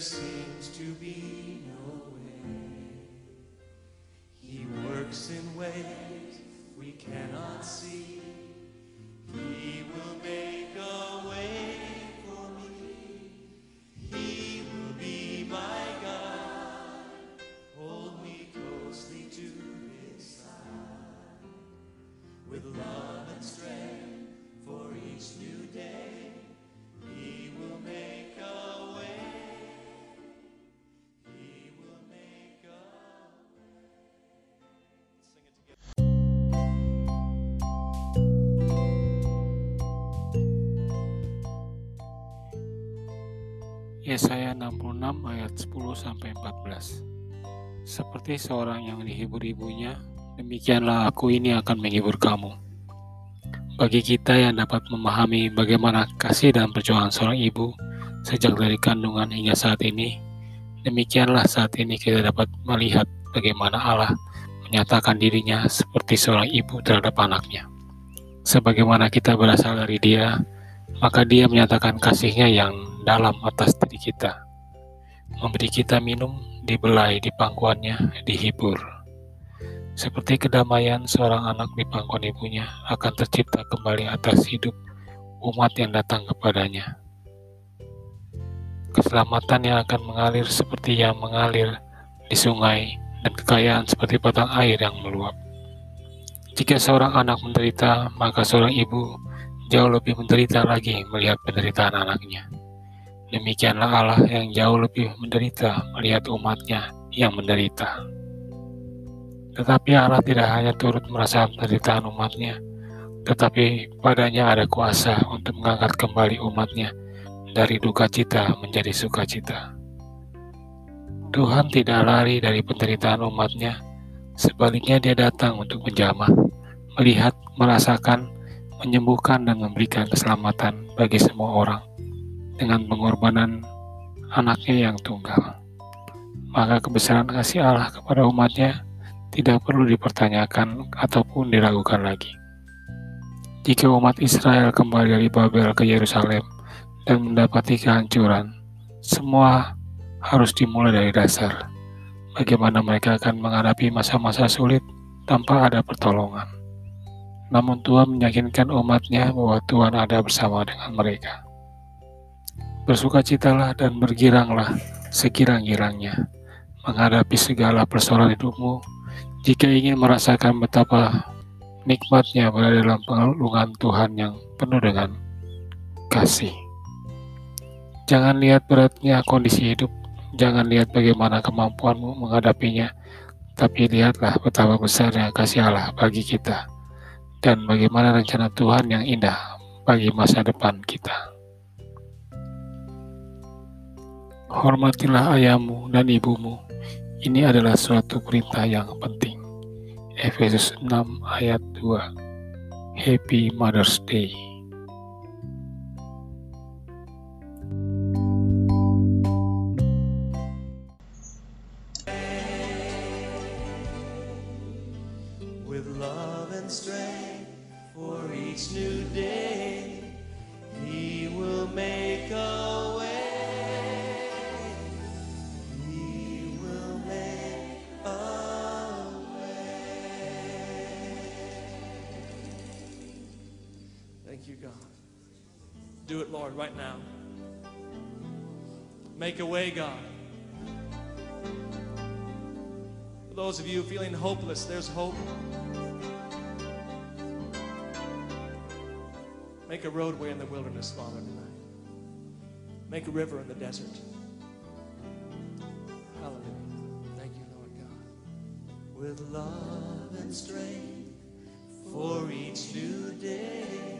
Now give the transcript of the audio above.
there seems to be no way. He works in ways we cannot see. He will make a way for me. He will be my God. Hold me closely to his side. With love and strength Yesaya 66 ayat 10 sampai 14. Seperti seorang yang dihibur ibunya, demikianlah aku ini akan menghibur kamu. Bagi kita yang dapat memahami bagaimana kasih dan perjuangan seorang ibu sejak dari kandungan hingga saat ini, demikianlah saat ini kita dapat melihat bagaimana Allah menyatakan dirinya seperti seorang ibu terhadap anaknya. Sebagaimana kita berasal dari dia, maka dia menyatakan kasihnya yang dalam atas diri kita. Memberi kita minum, dibelai di pangkuannya, dihibur. Seperti kedamaian seorang anak di pangkuan ibunya akan tercipta kembali atas hidup umat yang datang kepadanya. Keselamatan yang akan mengalir seperti yang mengalir di sungai dan kekayaan seperti batang air yang meluap. Jika seorang anak menderita, maka seorang ibu jauh lebih menderita lagi melihat penderitaan anaknya. Demikianlah Allah yang jauh lebih menderita melihat umatnya yang menderita. Tetapi Allah tidak hanya turut merasakan penderitaan umatnya, tetapi padanya ada kuasa untuk mengangkat kembali umatnya dari duka cita menjadi sukacita. Tuhan tidak lari dari penderitaan umatnya, sebaliknya dia datang untuk menjamah, melihat, merasakan, menyembuhkan dan memberikan keselamatan bagi semua orang dengan pengorbanan anaknya yang tunggal. Maka kebesaran kasih Allah kepada umatnya tidak perlu dipertanyakan ataupun diragukan lagi. Jika umat Israel kembali dari Babel ke Yerusalem dan mendapati kehancuran, semua harus dimulai dari dasar. Bagaimana mereka akan menghadapi masa-masa sulit tanpa ada pertolongan. Namun Tuhan meyakinkan umatnya bahwa Tuhan ada bersama dengan mereka. Bersukacitalah dan bergiranglah sekirang-girangnya menghadapi segala persoalan hidupmu jika ingin merasakan betapa nikmatnya berada dalam pengelungan Tuhan yang penuh dengan kasih. Jangan lihat beratnya kondisi hidup, jangan lihat bagaimana kemampuanmu menghadapinya, tapi lihatlah betapa besarnya kasih Allah bagi kita dan bagaimana rencana Tuhan yang indah bagi masa depan kita. Hormatilah ayahmu dan ibumu. Ini adalah suatu perintah yang penting. Efesus 6 ayat 2. Happy Mother's Day. Strength for each new day. He will make a way. He will make a way. Thank you, God. Do it, Lord, right now. Make a way, God. For those of you feeling hopeless, there's hope. Make a roadway in the wilderness, Father, tonight. Make a river in the desert. Hallelujah. Thank you, Lord God. With love and strength for each new day,